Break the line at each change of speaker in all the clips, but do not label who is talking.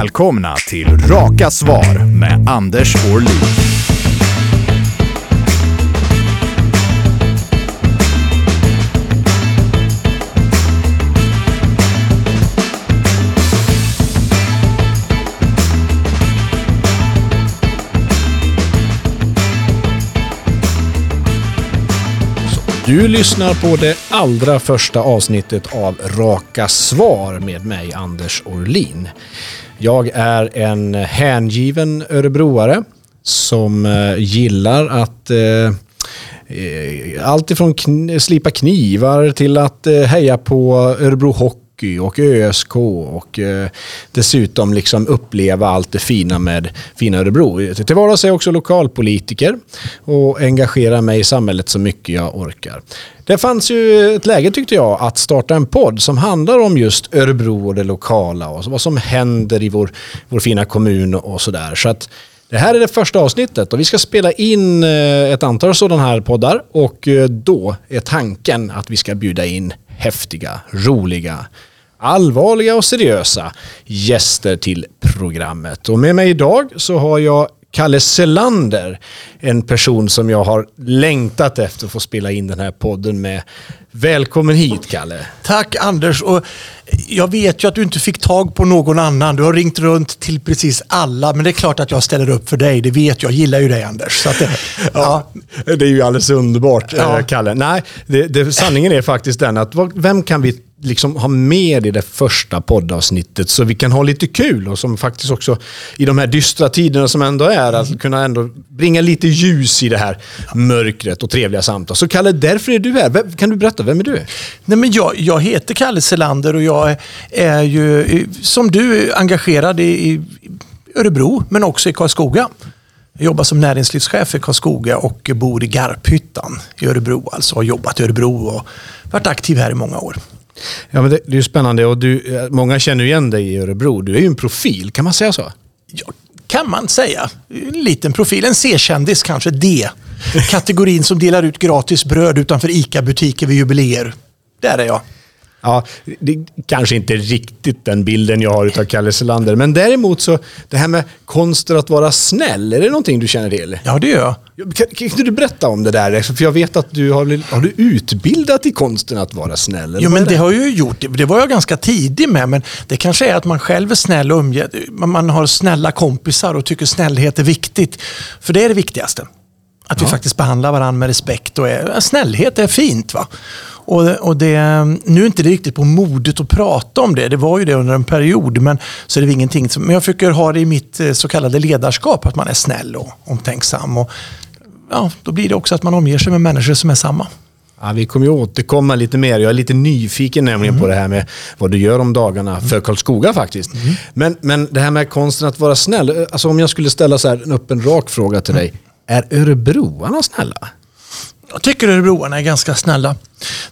Välkomna till Raka Svar med Anders Orlin. Du lyssnar på det allra första avsnittet av Raka Svar med mig, Anders Orlin. Jag är en hängiven örebroare som eh, gillar att eh, eh, allt ifrån kn slipa knivar till att eh, heja på Örebro Hockey hockey och ÖSK och eh, dessutom liksom uppleva allt det fina med fina Örebro. Till vardags är jag också lokalpolitiker och engagerar mig i samhället så mycket jag orkar. Det fanns ju ett läge tyckte jag att starta en podd som handlar om just Örebro och det lokala och vad som händer i vår, vår fina kommun och sådär. Så att det här är det första avsnittet och vi ska spela in eh, ett antal sådana här poddar och eh, då är tanken att vi ska bjuda in häftiga, roliga, allvarliga och seriösa gäster till programmet. Och med mig idag så har jag Kalle Selander, en person som jag har längtat efter att få spela in den här podden med. Välkommen hit Kalle.
Tack Anders. Och jag vet ju att du inte fick tag på någon annan. Du har ringt runt till precis alla, men det är klart att jag ställer upp för dig. Det vet jag. Jag gillar ju dig Anders. Så det,
ja. ja. det är ju alldeles underbart, ja. Eh, Kalle. Nej, det, det, sanningen är faktiskt den att vem kan vi liksom ha med i det första poddavsnittet så vi kan ha lite kul och som faktiskt också i de här dystra tiderna som ändå är, att kunna ändå bringa lite ljus i det här mörkret och trevliga samtal. Så Kalle, därför är du här. Kan du berätta, vem är du?
Nej, men jag, jag heter Kalle Selander och jag är ju, som du, engagerad i, i Örebro, men också i Karlskoga. Jag jobbar som näringslivschef i Karlskoga och bor i Garphyttan i Örebro. Alltså har jobbat i Örebro och varit aktiv här i många år.
Ja, men det, det är spännande och du, eh, många känner igen dig i Örebro. Du är ju en profil, kan man säga så?
Ja, kan man säga. En liten profil, en C-kändis kanske, D. Kategorin som delar ut gratis bröd utanför ICA-butiker vid jubileer. Där är jag.
Ja, det kanske inte riktigt den bilden jag har av Kalle Selander. Men däremot så, det här med konsten att vara snäll, är det någonting du känner till?
Ja, det gör
jag. Kan, kan du berätta om det där? För jag vet att du har, har du utbildat i konsten att vara snäll?
Jo, men det? det har jag ju gjort. Det var jag ganska tidig med. Men det kanske är att man själv är snäll och umge, man har snälla kompisar och tycker snällhet är viktigt. För det är det viktigaste. Att ja. vi faktiskt behandlar varandra med respekt och är, snällhet är fint. va? Och, och det, nu är inte det riktigt på modet att prata om det. Det var ju det under en period. Men, så det är ingenting som, men jag försöker ha det i mitt eh, så kallade ledarskap. Att man är snäll och omtänksam. Och, ja, då blir det också att man omger sig med människor som är samma.
Ja, vi kommer ju återkomma lite mer. Jag är lite nyfiken nämligen mm. på det här med vad du gör om dagarna för Karlskoga faktiskt. Mm. Men, men det här med konsten att vara snäll. Alltså om jag skulle ställa så här en öppen rak fråga till dig. Är örebroarna snälla?
Jag tycker örebroarna är ganska snälla.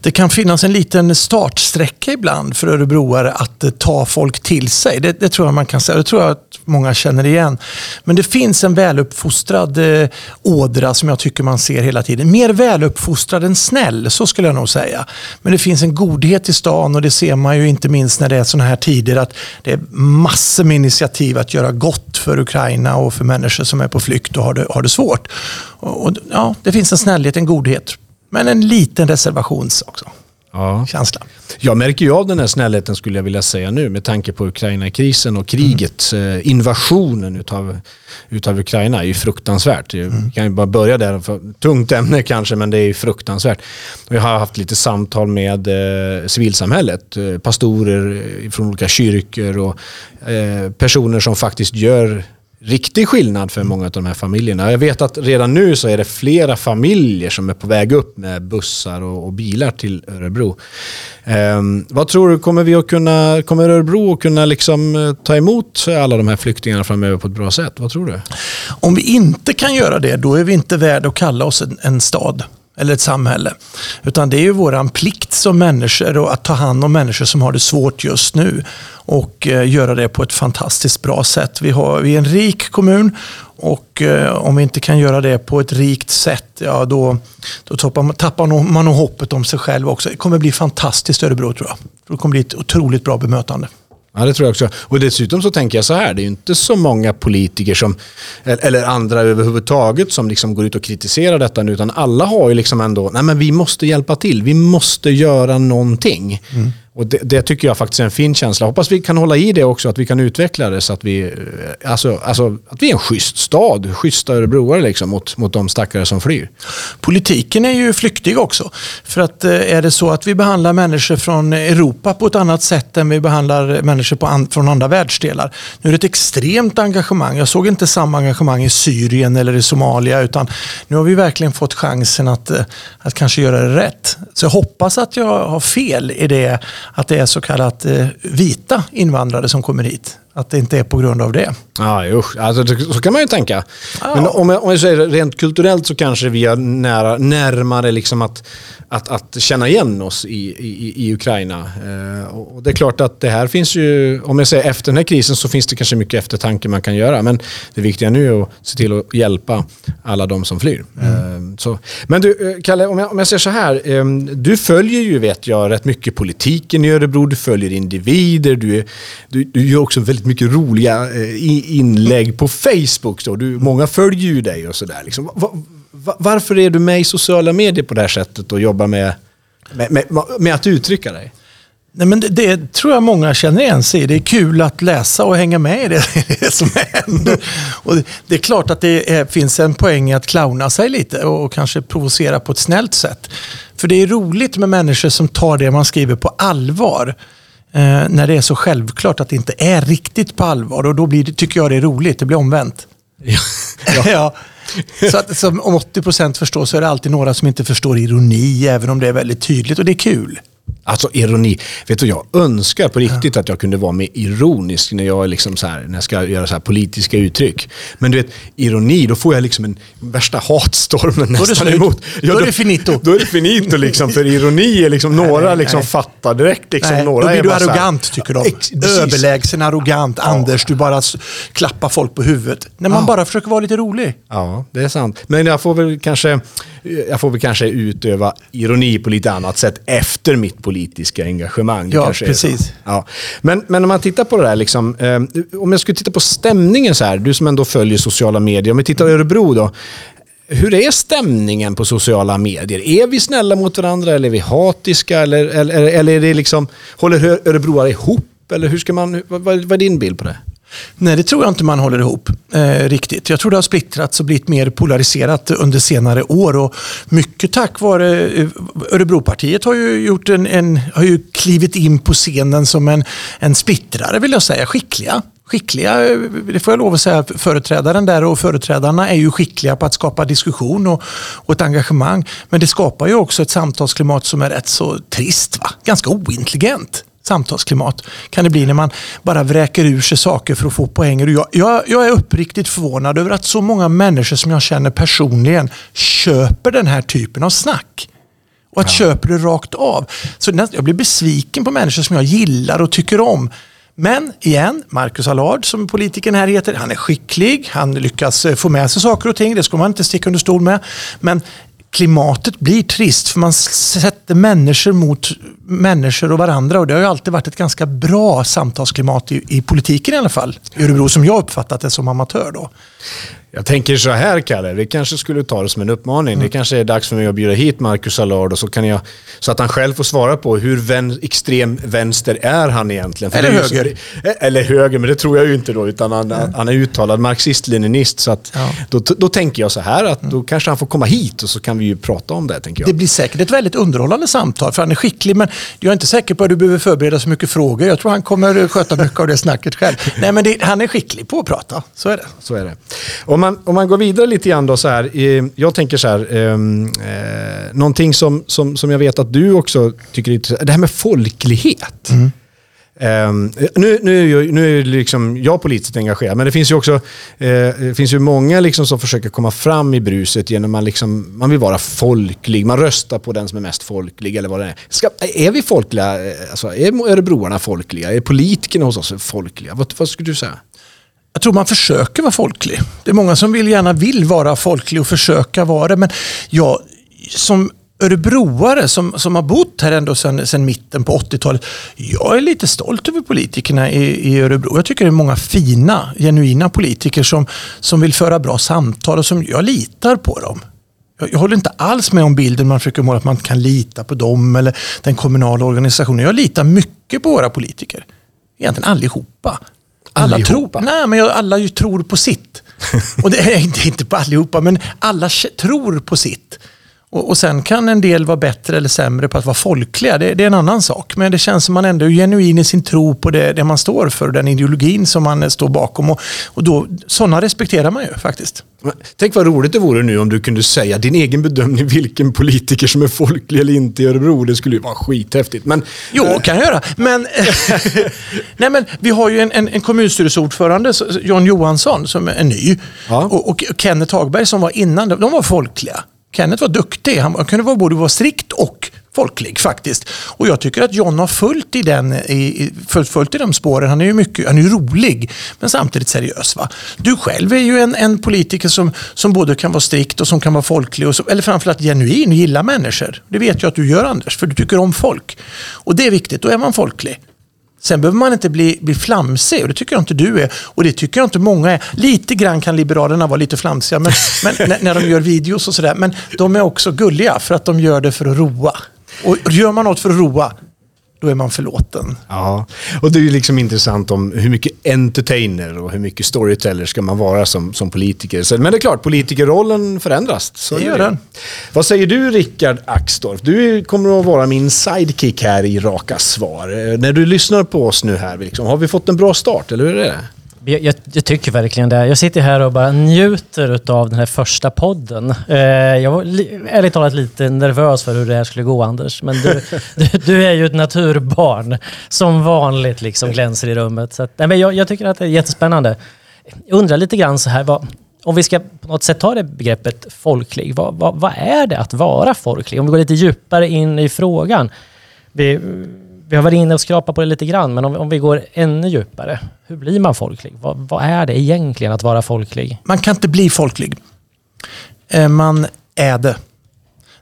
Det kan finnas en liten startsträcka ibland för örebroare att eh, ta folk till sig. Det, det, tror jag man kan säga. Det tror jag att många känner igen. Men det finns en väluppfostrad eh, ådra som jag tycker man ser hela tiden. Mer väluppfostrad än snäll, så skulle jag nog säga. Men det finns en godhet i stan och det ser man ju inte minst när det är sådana här tider att det är massor med initiativ att göra gott för Ukraina och för människor som är på flykt och har det, har det svårt. Och, och ja, det finns en snällhet, en godhet. Men en liten reservations också. Ja. Känsla.
Jag märker ju av den här snällheten skulle jag vilja säga nu med tanke på Ukraina-krisen och kriget. Mm. Invasionen utav, utav Ukraina är ju fruktansvärt. Mm. Vi kan ju bara börja där. För, tungt ämne kanske men det är ju fruktansvärt. Jag har haft lite samtal med eh, civilsamhället. Eh, pastorer från olika kyrkor och eh, personer som faktiskt gör riktig skillnad för många av de här familjerna. Jag vet att redan nu så är det flera familjer som är på väg upp med bussar och, och bilar till Örebro. Um, vad tror du, kommer, vi att kunna, kommer Örebro att kunna liksom eh, ta emot alla de här flyktingarna framöver på ett bra sätt? Vad tror du?
Om vi inte kan göra det, då är vi inte värda att kalla oss en, en stad eller ett samhälle. Utan det är ju våran plikt som människor att ta hand om människor som har det svårt just nu och eh, göra det på ett fantastiskt bra sätt. Vi, har, vi är en rik kommun och eh, om vi inte kan göra det på ett rikt sätt, ja då, då tappar, tappar man nog hoppet om sig själv också. Det kommer bli fantastiskt Örebro tror jag. Det kommer bli ett otroligt bra bemötande.
Ja, det tror jag också. Och dessutom så tänker jag så här, det är ju inte så många politiker som, eller andra överhuvudtaget som liksom går ut och kritiserar detta nu, utan alla har ju liksom ändå, nej men vi måste hjälpa till, vi måste göra någonting. Mm. Och det, det, tycker jag faktiskt är en fin känsla. Hoppas vi kan hålla i det också, att vi kan utveckla det så att vi, eh, alltså, alltså, att vi är en schysst stad, schyssta örebroare liksom, mot, mot de stackare som flyr.
Politiken är ju flyktig också. För att eh, är det så att vi behandlar människor från Europa på ett annat sätt än vi behandlar människor på an, från andra världsdelar. Nu är det ett extremt engagemang. Jag såg inte samma engagemang i Syrien eller i Somalia utan nu har vi verkligen fått chansen att, eh, att kanske göra det rätt. Så jag hoppas att jag har fel i det att det är så kallat eh, vita invandrare som kommer hit. Att det inte är på grund av det.
Ja, usch. Alltså, så kan man ju tänka. Ja. Men om jag, om jag säger rent kulturellt så kanske vi är nära, närmare liksom att att, att känna igen oss i, i, i Ukraina. Eh, och det är klart att det här finns ju, om jag säger efter den här krisen så finns det kanske mycket eftertanke man kan göra. Men det viktiga nu är att se till att hjälpa alla de som flyr. Mm. Eh, så. Men du, eh, Kalle, om jag, om jag säger så här. Eh, du följer ju, vet jag, rätt mycket politiken i Örebro. Du följer individer. Du, är, du, du gör också väldigt mycket roliga eh, inlägg på Facebook. Då. Du, många följer ju dig och sådär. Liksom varför är du med i sociala medier på det här sättet och jobbar med, med, med, med att uttrycka dig?
Nej, men det, det, tror jag många känner igen sig i. Det är kul att läsa och hänga med i det, det som händer. Och det är klart att det är, finns en poäng i att clowna sig lite och, och kanske provocera på ett snällt sätt. För det är roligt med människor som tar det man skriver på allvar. Eh, när det är så självklart att det inte är riktigt på allvar. Och då blir tycker jag det är roligt. Det blir omvänt. Ja. ja. Så att, som om 80% förstår så är det alltid några som inte förstår ironi, även om det är väldigt tydligt och det är kul.
Alltså ironi. Vet du, jag önskar på riktigt ja. att jag kunde vara mer ironisk när jag, liksom så här, när jag ska göra så politiska uttryck. Men du vet, ironi, då får jag liksom en värsta hatstormen nästan emot.
Ja, då, då är det finito.
Då är det finito, liksom, för ironi är liksom, nej, några nej, liksom nej. fattar direkt. Liksom,
nej,
några
då blir du arrogant, här, tycker de. Ex, Överlägsen, arrogant. Ja. Anders, du bara klappar folk på huvudet. När man bara försöker vara lite rolig.
Ja, det är sant. Men jag får väl kanske, jag får väl kanske utöva ironi på lite annat sätt efter mitt politiska engagemang.
Ja, precis.
Ja. Men, men om man tittar på det där, liksom, eh, om jag skulle titta på stämningen så här, du som ändå följer sociala medier, om vi tittar i Örebro då. Hur är stämningen på sociala medier? Är vi snälla mot varandra eller är vi hatiska? Eller, eller, eller är det liksom, håller örebroare ihop? Eller hur ska man, vad, vad är din bild på det?
Nej, det tror jag inte man håller ihop eh, riktigt. Jag tror det har splittrats och blivit mer polariserat under senare år. Och mycket tack vare eh, Örebropartiet har ju, gjort en, en, har ju klivit in på scenen som en, en splittrare, vill jag säga. Skickliga. Skickliga, eh, det får jag lov att säga, företrädaren där och företrädarna är ju skickliga på att skapa diskussion och, och ett engagemang. Men det skapar ju också ett samtalsklimat som är rätt så trist, va? ganska ointelligent samtalsklimat kan det bli när man bara vräker ur sig saker för att få poänger. Jag, jag, jag är uppriktigt förvånad över att så många människor som jag känner personligen köper den här typen av snack. Och att ja. köper det rakt av. Så jag blir besviken på människor som jag gillar och tycker om. Men igen, Marcus Allard som politikern här heter, han är skicklig, han lyckas eh, få med sig saker och ting, det ska man inte sticka under stol med. Men klimatet blir trist för man sätter människor mot människor och varandra och det har ju alltid varit ett ganska bra samtalsklimat i, i politiken i alla fall. I Örebro som jag uppfattat det som amatör då.
Jag tänker så här Kalle, vi kanske skulle ta det som en uppmaning. Mm. Det kanske är dags för mig att bjuda hit Marcus Allard och så, kan jag, så att han själv får svara på hur vän, extrem vänster är han egentligen.
För eller höger.
Så, eller höger, men det tror jag ju inte då. Utan han, mm. han är uttalad marxist-leninist. Så att, ja. då, då tänker jag så här att då kanske han får komma hit och så kan vi ju prata om det. Tänker jag.
Det blir säkert ett väldigt underhållande samtal för han är skicklig. Men jag är inte säker på att du behöver förbereda så mycket frågor. Jag tror han kommer sköta mycket av det snacket själv. Nej, men det, han är skicklig på att prata. Så är det.
Så är det. Om man, om man går vidare lite grann då så här. Eh, jag tänker så här. Ehm, eh, någonting som, som, som jag vet att du också tycker är intressant. Det här med folklighet. Mm. Um, nu, nu, nu är liksom jag politiskt engagerad, men det finns ju också det finns ju många liksom som försöker komma fram i bruset genom att liksom, man vill vara folklig. Man röstar på den som är mest folklig eller vad det är. Ska, är vi folkliga? Eh, alltså, är örebroarna folkliga? Är politikerna hos oss folkliga? Vad, vad skulle du säga?
Jag tror man försöker vara folklig. Det är många som vill, gärna vill vara folklig och försöka vara det. Men jag som örebroare som, som har bott här ändå sedan, sedan mitten på 80-talet. Jag är lite stolt över politikerna i, i Örebro. Jag tycker det är många fina, genuina politiker som, som vill föra bra samtal och som jag litar på dem. Jag, jag håller inte alls med om bilden man försöker måla att man kan lita på dem eller den kommunala organisationen. Jag litar mycket på våra politiker. Egentligen allihopa. Alla,
Allihopa?
Tror, nej, men jag- alla ju tror på sitt. Och det är inte, inte på allihopa, men alla tror på sitt. Och, och Sen kan en del vara bättre eller sämre på att vara folkliga. Det, det är en annan sak. Men det känns som man ändå är genuin i sin tro på det, det man står för, den ideologin som man eh, står bakom. Och, och då, sådana respekterar man ju faktiskt.
Tänk vad roligt det vore nu om du kunde säga din egen bedömning vilken politiker som är folklig eller inte i Örebro. Det skulle ju vara skithäftigt. Men
Jo, kan jag göra. Men, nej, men vi har ju en, en, en kommunstyrelseordförande, Jan Johansson, som är ny.
Ja.
Och, och Kenneth Hagberg som var innan, de var folkliga. Kenneth var duktig. Han kunde vara både vara strikt och folklig faktiskt. Och jag tycker att John har följt i, den, i, i, följt, följt i de spåren. Han är ju mycket, han är ju rolig, men samtidigt seriös. Va? Du själv är ju en, en politiker som, som både kan vara strikt och som kan vara folklig, och som, eller framförallt genuin och gilla människor. Det vet jag att du gör Anders, för du tycker om folk. Och det är viktigt, då är man folklig. Sen behöver man inte bli, bli flamsig och det tycker jag inte du är. Och det tycker jag inte många är. Lite grann kan Liberalerna vara lite flamsiga men, men, när, när de gör videos och sådär. Men de är också gulliga för att de gör det för att roa. Och gör man något för att roa, då är man förlåten.
Ja, och det är ju liksom intressant om hur mycket entertainer och hur mycket storyteller ska man vara som, som politiker. Men det är klart, politikerrollen förändras. Så
Det gör den.
Vad säger du Rickard Axdorff? Du kommer att vara min sidekick här i Raka Svar. Eh, När du lyssnar på oss nu här, liksom, har vi fått en bra start, eller hur är det?
Jag, jag, tycker verkligen det. Jag sitter här och bara njuter av den här första podden. Eh, jag var ärligt talat lite nervös för hur det här skulle gå Anders. Men du, du, du är ju ett naturbarn. Som vanligt liksom glänser i rummet. Så att, nej, men jag, jag tycker att det är jättespännande. Jag undrar lite grann så här, vad, om vi ska på något sätt ta det begreppet folklig. Vad, vad, vad är det att vara folklig? Om vi går lite djupare in i frågan. Vi, vi har varit inne och skrapat på det lite grann, men om, om vi går ännu djupare. Hur blir man folklig? Vad, vad är det egentligen att vara folklig?
Man kan inte bli folklig. Eh, man är det.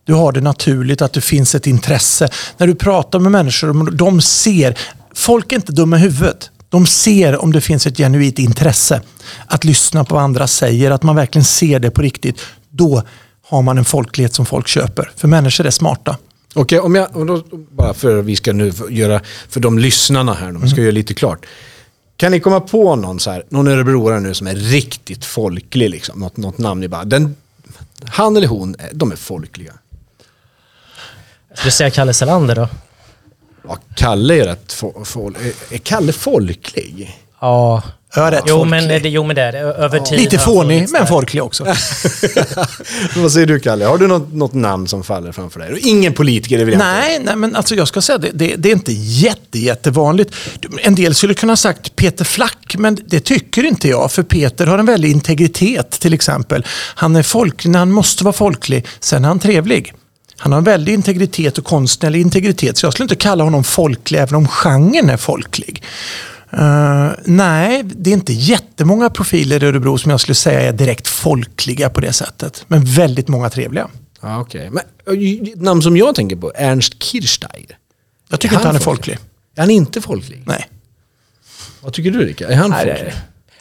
Du har det naturligt att det finns ett intresse. När du pratar med människor, de ser. Folk är inte dumma i huvudet. De ser om det finns ett genuint intresse. Att lyssna på vad andra säger, att man verkligen ser det på riktigt. Då har man en folklighet som folk köper. För människor är smarta.
Okej, om jag, och då, bara för att vi ska nu göra, för de lyssnarna här, de ska göra lite klart. Kan ni komma på någon, så här, någon örebroare nu som är riktigt folklig, liksom, något, något namn ni bara, den, han eller hon, eh, de är folkliga.
Jag skulle säga Kalle Selander då.
Ja, Kalle är rätt fo- fol, är, är Kalle folklig?
Ja.
Är rätt
Jo
folklig.
men, det, jo men det är det. Över tid
Lite fånig, men folklig också.
Vad säger du Kalle? Har du något, något namn som faller framför dig? Och Ingen politiker, det vill jag inte.
Nej, nej, men alltså jag ska säga det, det, det är inte jätte, jättevanligt. En del skulle kunna ha sagt Peter Flack, men det tycker inte jag. För Peter har en väldig integritet till exempel. Han är folklig när han måste vara folklig, sen är han trevlig. Han har en väldig integritet och konstnärlig integritet, så jag skulle inte kalla honom folklig även om genren är folklig. Eh, nej, det är inte jättemånga profiler i Örebro som jag skulle säga är direkt folkliga på det sättet. Men väldigt många trevliga.
Ja, okej. Men ett namn som jag tänker på, Ernst Kirchsteiger.
Jag tycker
Är
inte
han
han är folklig.
Är han inte folklig?
Nej.
Vad tycker du Rickard? Är han
Nej,
folklig?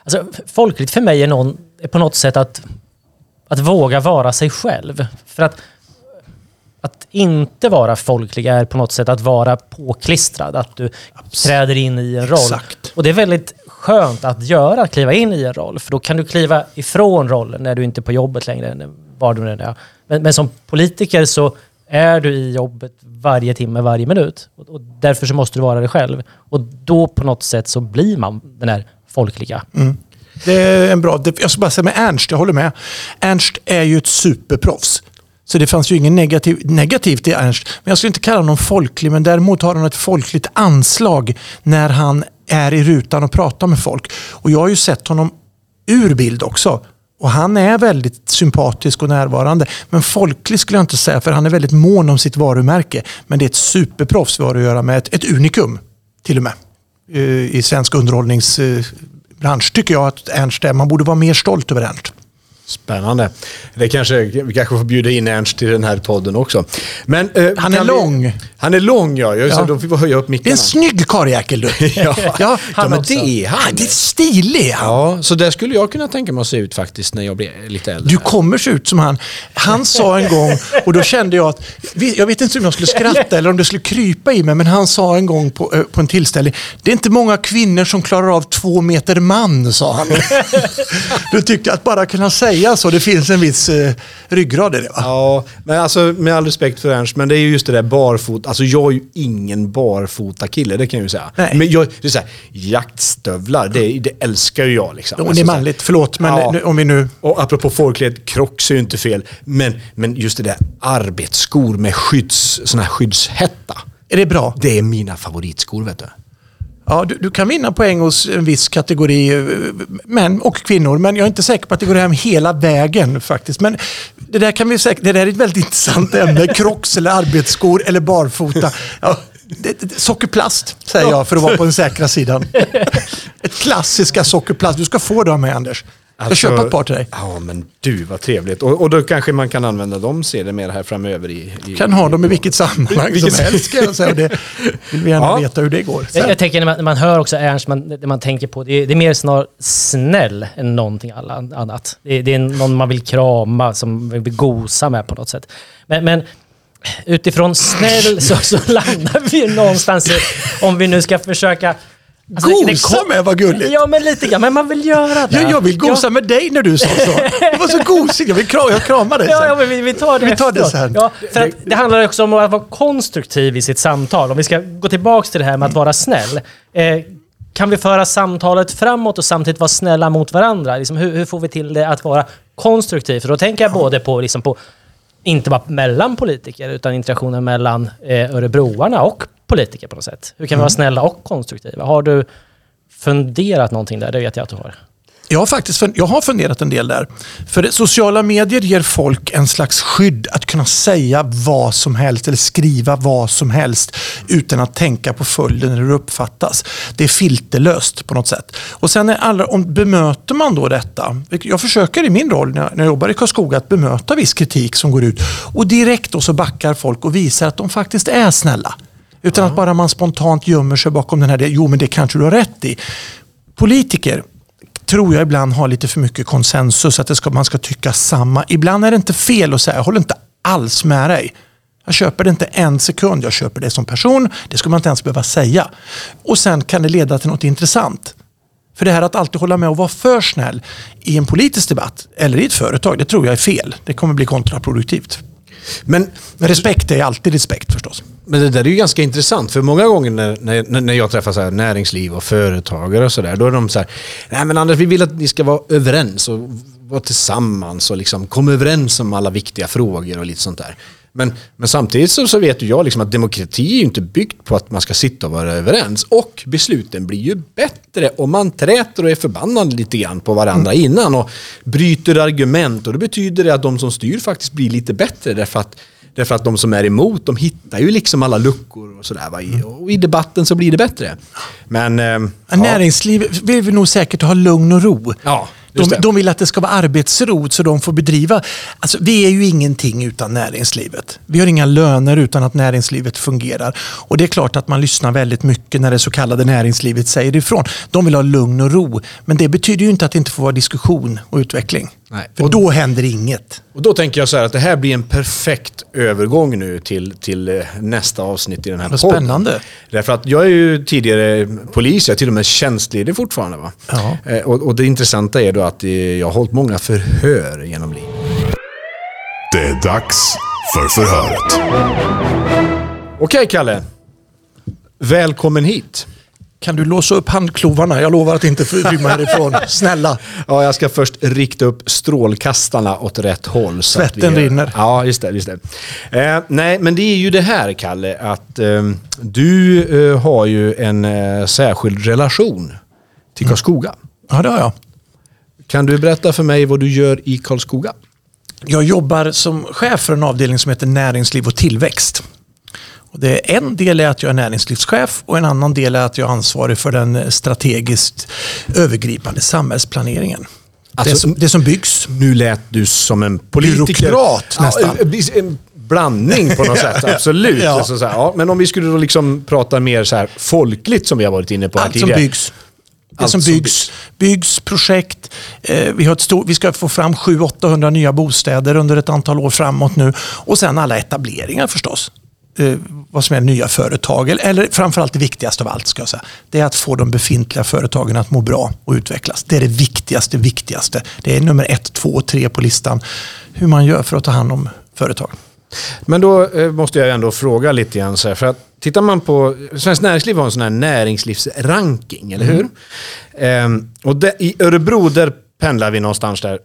Alltså, folkligt för mig är, någon, är på något sätt att, att våga vara sig själv. För att, att inte vara folklig är på något sätt att vara påklistrad. Att du träder in i en roll.
Exakt.
Och det är väldigt skönt att göra, att kliva in i en roll. För då kan du kliva ifrån rollen när du inte är på jobbet längre. Var du är. Men, men som politiker så är du i jobbet varje timme, varje minut. Och, och därför så måste du vara dig själv. Och då på något sätt så blir man den här folkliga.
Det är en bra... det- Jag ska bara säga med Ernst, jag håller med. Ernst är ju ett superproffs. Så det fanns ju inget negativ, negativt i Ernst. Men jag skulle inte kalla honom folklig, men däremot har han ett folkligt anslag när han är i rutan och pratar med folk. Och jag har ju sett honom ur bild också. Och han är väldigt sympatisk och närvarande. Men folklig skulle jag inte säga, för han är väldigt mån om sitt varumärke. Men det är ett superproffs vi har att göra med. Ett, ett unikum, till och med. Eh, I svensk underhållningsbransch tycker jag att Ernst är. Man borde vara mer stolt över Ernst.
Spännande. Det kanske, vi kanske får bjuda in Ernst till den här podden också. Men, eh,
Han är
kan vi-
lång.
Han är lång, ja. Jag,
Ja.
Då får vi höja upp
Det är en snygg karljäkel du.
Ja.
ja,
Ja, men
också.
det är han.
Det är stilig han.
Ja, så där skulle jag kunna tänka mig att se ut faktiskt när jag blir lite äldre.
Du kommer se ut som han. Han sa en gång, och då kände jag att, jag vet inte om jag skulle skratta eller om det skulle krypa i mig, men han sa en gång på, eh, på en tillställning, det är inte många kvinnor som klarar av två meter man, sa han. Då tyckte jag att bara kunna säga så, det finns en viss eh, ryggrad i det. Va?
Ja, men alltså med all respekt för Ernst, men det är ju just det där barfota. Alltså jag är ju ingen barfota kille, det kan jag ju säga.
Nej.
Men jag, det är så här, jaktstövlar, det, det älskar ju jag. Liksom.
Och
Alltså,
det är
så här-
manligt, förlåt, men
Ja.
nu- om vi nu...
Och apropå folklighet, Crocs är ju inte fel. Men, men just det där arbetsskor med skydds, sån här skyddshätta.
Är det bra?
Det är mina favoritskor vet du.
Ja, du, du kan vinna poäng hos en viss kategori eh, män och kvinnor, men jag är inte säker på att det går hem hela vägen faktiskt. Men det där, kan vi säkert, det där är ett väldigt intressant ämne. Crocs eller arbetsskor eller barfota. Ja, det, sockerplast säger jag för att vara på den säkra sidan. Ett klassiska sockerplast. Du ska få det av mig Anders. Jag köpa ett par till dig.
Ja men du vad trevligt. Och, och då kanske man kan använda dem sedermera här framöver i... i
Kan ha dem i vilket sammanhang
Vilket
som helst. Ska jag säga. Det vill vi gärna
Ja.
veta hur det går.
Jag, jag tänker när man, när man hör också Ernst, man, det man tänker på, det är, det är mer snar snäll än någonting annat. Det är, det är någon man vill krama, som man vill gosa med på något sätt. Men, men utifrån snäll så, så landar vi någonstans i, om vi nu ska försöka... Alltså,
Gosa
kom-
med, vad gulligt.
Ja, men lite grann. Men man vill göra det.
Ja, jag vill gosa med dig när du sa så. Det var så gosigt. Jag vill kram, jag kramar dig
Ja,
sen.
ja men vi, vi tar det
Vi tar det sen.
Ja, för att det handlar också om att vara konstruktiv i sitt samtal. Om vi ska gå tillbaka till det här med att vara snäll. Eh, kan vi föra samtalet framåt och samtidigt vara snälla mot varandra? Liksom, hur, hur får vi till det att vara konstruktiv? För då tänker jag både på, liksom på inte bara mellan politiker, utan interaktionen mellan eh, örebroarna och politiker på något sätt. Hur kan vi vara snälla och konstruktiva? Har du funderat någonting där? Det vet jag att du har.
Jag har faktiskt jag har funderat en del där. För sociala medier ger folk en slags skydd att kunna säga vad som helst eller skriva vad som helst utan att tänka på följden eller hur det uppfattas. Det är filterlöst på något sätt. Och sen är alla, om bemöter man då detta. Jag försöker i min roll när jag, när jag jobbar i Karlskoga att bemöta viss kritik som går ut och direkt då så backar folk och visar att de faktiskt är snälla. Utan att bara man spontant gömmer sig bakom den här, det- jo men det kanske du har rätt i. Politiker tror jag ibland har lite för mycket konsensus, att det ska, man ska tycka samma. Ibland är det inte fel att säga, jag håller inte alls med dig. Jag köper det inte en sekund, jag köper det som person. Det ska man inte ens behöva säga. Och sen kan det leda till något intressant. För det här att alltid hålla med och vara för snäll i en politisk debatt eller i ett företag, det tror jag är fel. Det kommer bli kontraproduktivt.
Men,
Men respekt är alltid respekt förstås.
Men det där är ju ganska intressant, för många gånger när, när, när jag träffar så näringsliv och företagare och sådär, då är de så här, nej men Anders, vi vill att ni ska vara överens och vara tillsammans och liksom komma överens om alla viktiga frågor och lite sånt där. Men, men samtidigt så, så vet ju jag liksom att demokrati är ju inte byggt på att man ska sitta och vara överens. Och besluten blir ju bättre om man träter och är förbannad lite grann på varandra innan och bryter argument. Och det betyder det att de som styr faktiskt blir lite bättre därför att Därför att de som är emot, de hittar ju liksom alla luckor och sådär. i- Och i debatten så blir det bättre. Men... ehm,
Ja. Näringsliv vill vi nog säkert ha lugn och ro.
Ja,
De, de vill att det ska vara arbetsro så de får bedriva... Alltså, vi är ju ingenting utan näringslivet. Vi har inga löner utan att näringslivet fungerar. Och Det är klart att man lyssnar väldigt mycket när det så kallade näringslivet säger ifrån. De vill ha lugn och ro. Men det betyder ju inte att det inte får vara diskussion och utveckling.
Nej.
För då händer inget.
Och då tänker jag så här att det här blir en perfekt övergång nu till, till eh, nästa avsnitt i den här
Vad
podden.
spännande.
Därför att jag är ju tidigare polis, jag är till och med tjänstledig fortfarande. Va?
Ja.
Eh, Och, och det intressanta är då att eh, jag har hållit många förhör genom livet.
Det är dags för förhöret.
Okej Kalle, välkommen hit.
Kan du låsa upp handklovarna? Jag lovar att inte rymma härifrån. Snälla.
Ja, jag ska först rikta upp strålkastarna åt rätt håll.
Svetten
vi,
rinner.
Ja, just det. Just det. Eh, nej, men det är ju det här, Kalle, att eh, du eh, har ju en eh, särskild relation till Karlskoga.
Ja, det har jag.
Kan du berätta för mig vad du gör i Karlskoga?
Jag jobbar som chef för en avdelning som heter näringsliv och tillväxt. Det är en del är att jag är näringslivschef och en annan del är att jag är ansvarig för den strategiskt övergripande samhällsplaneringen.
Alltså,
det, som, det som byggs.
Nu lät du som en politiker.
Byråkrat, nästan.
Ja, en blandning på något sätt, absolut.
Ja.
Alltså, så här, ja, men om vi skulle då liksom prata mer så här folkligt som vi har varit inne på här
Allt som
tidigare.
byggs. Det
Allt
som
som
byggs, byggs, projekt. Eh, vi, har ett stort, vi ska få fram 700-800 nya bostäder under ett antal år framåt nu. Och sen alla etableringar förstås. Eh, vad som är nya företag. Eller, eller framförallt det viktigaste av allt ska jag säga. Det är att få de befintliga företagen att må bra och utvecklas. Det är det viktigaste, viktigaste. Det är nummer ett, två och tre på listan. Hur man gör för att ta hand om företag.
Men då eh, måste jag ändå fråga lite grann. Så här, för att tittar man på... Svenskt Näringsliv har en sån här näringslivsranking, eller hur? Ehm, och det, i Örebro, där pendlar vi någonstans där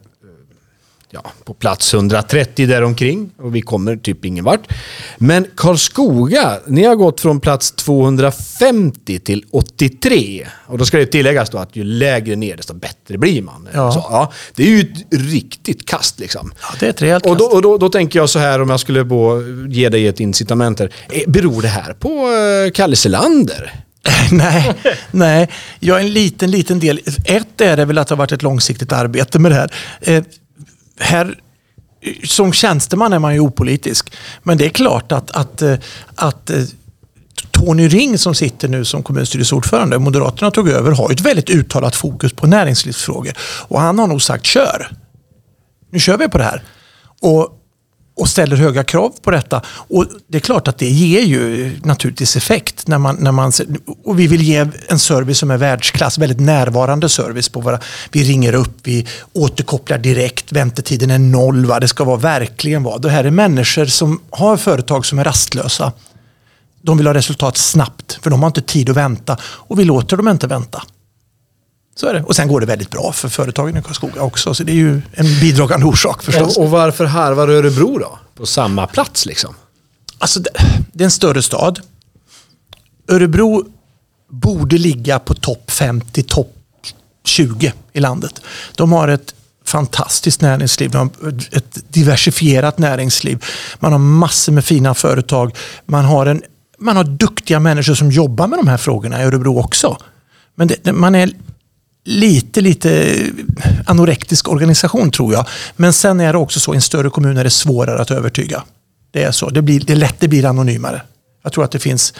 ja, på plats 130 däromkring och vi kommer typ ingen vart. Men Karlskoga, ni har gått från plats 250 till 83. Och då ska det tilläggas då att ju lägre ner desto bättre blir man.
Ja.
Så, ja, det är ju ett riktigt kast liksom.
Ja, det är ett rejält
Och, då,
kast.
och då, då tänker jag så här om jag skulle bo, ge dig ett incitament här. Eh, Beror det här på eh, Kalle Selander?
nej, nej, jag är en liten, liten del. Ett är det väl att det har varit ett långsiktigt arbete med det här. Här som tjänsteman är man ju opolitisk. Men det är klart att, att, eh, att eh, Tony Ring som sitter nu som kommunstyrelseordförande, Moderaterna tog över, har ett väldigt uttalat fokus på näringslivsfrågor. Och han har nog sagt kör. Nu kör vi på det här. Och, och ställer höga krav på detta. Och Det är klart att det ger ju naturligtvis effekt. När man, när man, och vi vill ge en service som är världsklass, väldigt närvarande service. på våra, Vi ringer upp, vi återkopplar direkt, väntetiden är noll. Va? Det ska vara verkligen vara. Det här är människor som har företag som är rastlösa. De vill ha resultat snabbt, för de har inte tid att vänta. Och vi låter dem inte vänta. Så är det. Och sen går det väldigt bra för företagen i Karlskoga också. Så det är ju en bidragande orsak förstås.
Och, och varför harvar Örebro då? På samma plats liksom?
Alltså, det, det är en större stad. Örebro borde ligga på topp 50, topp 20 i landet. De har ett fantastiskt näringsliv. De har ett diversifierat näringsliv. Man har massor med fina företag. Man har, en, man har duktiga människor som jobbar med de här frågorna i Örebro också. Men det, man är lite, lite anorektisk organisation tror jag. Men sen är det också så, i en större kommun är det svårare att övertyga. Det är så. Det, blir, det är lätt det blir anonymare. Jag tror att det finns,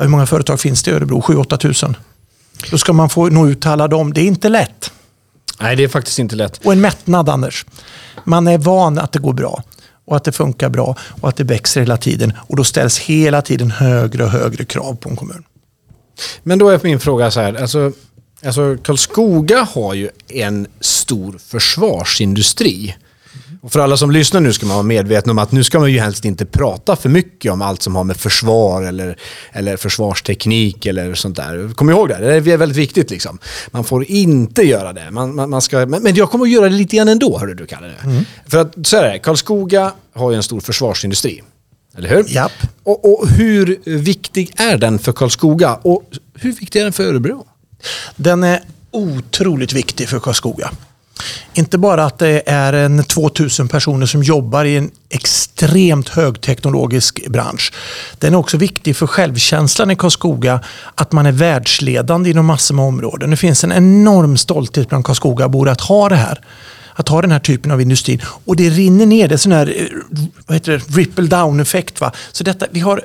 hur många företag finns det i Örebro? 7-8 tusen. Då ska man få nå ut till alla dem. Det är inte lätt.
Nej, det är faktiskt inte lätt.
Och en mättnad, Anders. Man är van att det går bra och att det funkar bra och att det växer hela tiden. Och då ställs hela tiden högre och högre krav på en kommun.
Men då är min fråga så här. Alltså, alltså Karlskoga har ju en stor försvarsindustri. Och för alla som lyssnar nu ska man vara medveten om att nu ska man ju helst inte prata för mycket om allt som har med försvar eller, eller försvarsteknik eller sånt där. Kom ihåg det, det är väldigt viktigt. Liksom. Man får inte göra det. Man, man, man ska, men, men jag kommer att göra det lite grann ändå, hörru du Kalle. För att så är det, Karlskoga har ju en stor försvarsindustri. Eller hur?
Japp.
Och, och hur viktig är den för Karlskoga? Och hur viktig är den för Örebro?
Den är otroligt viktig för Karlskoga. Inte bara att det är en 2000 personer som jobbar i en extremt högteknologisk bransch. Den är också viktig för självkänslan i Karlskoga att man är världsledande inom massor med områden. Det finns en enorm stolthet bland Karlskogabor att ha det här. Att ha den här typen av industri. Och det rinner ner, det är sån här eh, vad heter det, ripple down effekt. Va? Så detta, vi har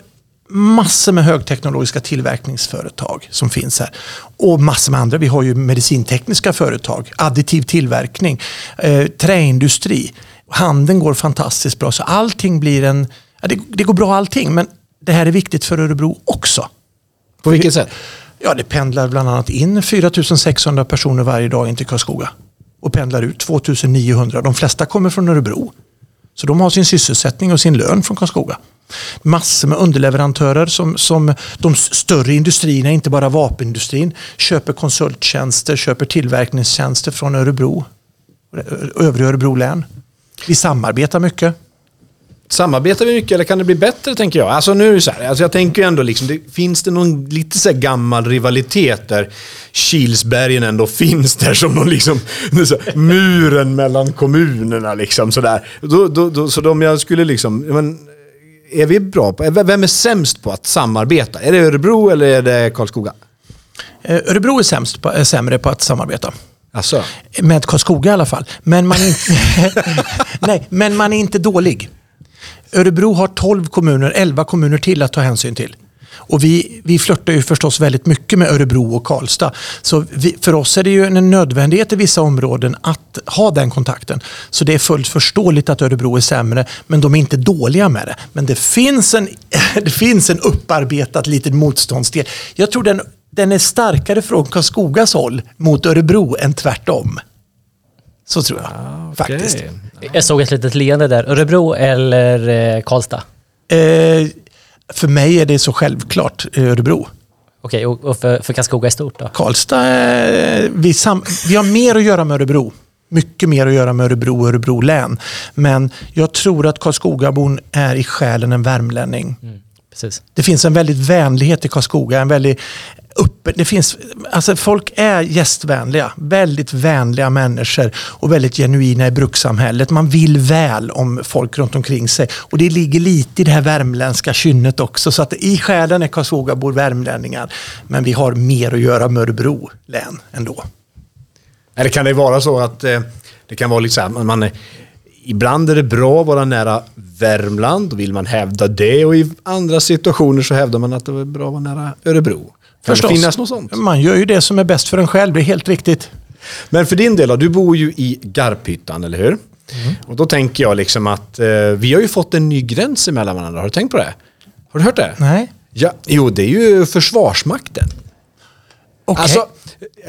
massor med högteknologiska tillverkningsföretag som finns här. Och massor med andra. Vi har ju medicintekniska företag, additiv tillverkning, eh, träindustri. Handeln går fantastiskt bra. Så allting blir en... Ja, det, det går bra allting, men det här är viktigt för Örebro också.
På vilket sätt?
Ja, det pendlar bland annat in 4 600 personer varje dag in till Karlskoga. Och pendlar ut 2 900. De flesta kommer från Örebro. Så de har sin sysselsättning och sin lön från Karlskoga. Massor med underleverantörer som, som de större industrierna, inte bara vapenindustrin, köper konsulttjänster, köper tillverkningstjänster från Örebro. Övriga Örebro län. Vi samarbetar mycket.
Samarbetar vi mycket eller kan det bli bättre tänker jag? Alltså nu är det så här, alltså jag tänker ändå liksom, det, finns det någon lite så här gammal rivalitet där Kilsbergen ändå finns där som någon liksom, så här, muren mellan kommunerna liksom sådär. Då, då, då, så om jag skulle liksom, men, är vi bra på, vem är sämst på att samarbeta? Är det Örebro eller är det Karlskoga?
Eh, Örebro är, sämst på, är sämre på att samarbeta.
Alltså,
Med Karlskoga i alla fall. Men man, inte, nej, men man är inte dålig. Örebro har 12 kommuner, 11 kommuner till att ta hänsyn till. Och vi, vi flörtar ju förstås väldigt mycket med Örebro och Karlstad. Så vi, för oss är det ju en nödvändighet i vissa områden att ha den kontakten. Så det är fullt förståeligt att Örebro är sämre, men de är inte dåliga med det. Men det finns en, det finns en upparbetat liten motståndsdel. Jag tror den, den är starkare från Karlskogas håll mot Örebro än tvärtom. Så tror jag faktiskt.
okej.
Jag såg ett litet leende där. Örebro eller eh, Karlstad?
Eh, för mig är det så självklart eh, Örebro.
Okej, och, för, för Karlskoga i stort då?
Karlstad, eh, vi, sam, vi har mer att göra med Örebro. Mycket mer att göra med Örebro och Örebro län. Men jag tror att Karlskogabon är i själen en värmlänning.
Precis.
Det finns en väldigt vänlighet i Karlskoga. En väldigt uppe, det finns, alltså folk är gästvänliga. Väldigt vänliga människor och väldigt genuina i brukssamhället. Man vill väl om folk runt omkring sig. Och det ligger lite i det här värmländska kynnet också. Så att i själen är Karlsvågabor värmlänningar. Men vi har mer att göra med Örebro län ändå.
Eller kan det vara så att eh, det kan vara liksom, man, man, är- ibland är det bra att vara nära Värmland, då vill man hävda det och i andra situationer så hävdar man att det är bra att vara nära Örebro. Kan
Förstås.
det finnas något sånt?
Man gör ju det som är bäst för en själv, det är helt riktigt.
Men för din del du bor ju i Garphyttan, eller hur? Och då tänker jag liksom att eh, vi har ju fått en ny gräns emellan varandra. Har du tänkt på det? Har du hört det?
Nej.
Ja, jo, det är ju Försvarsmakten.
Okej.
Alltså,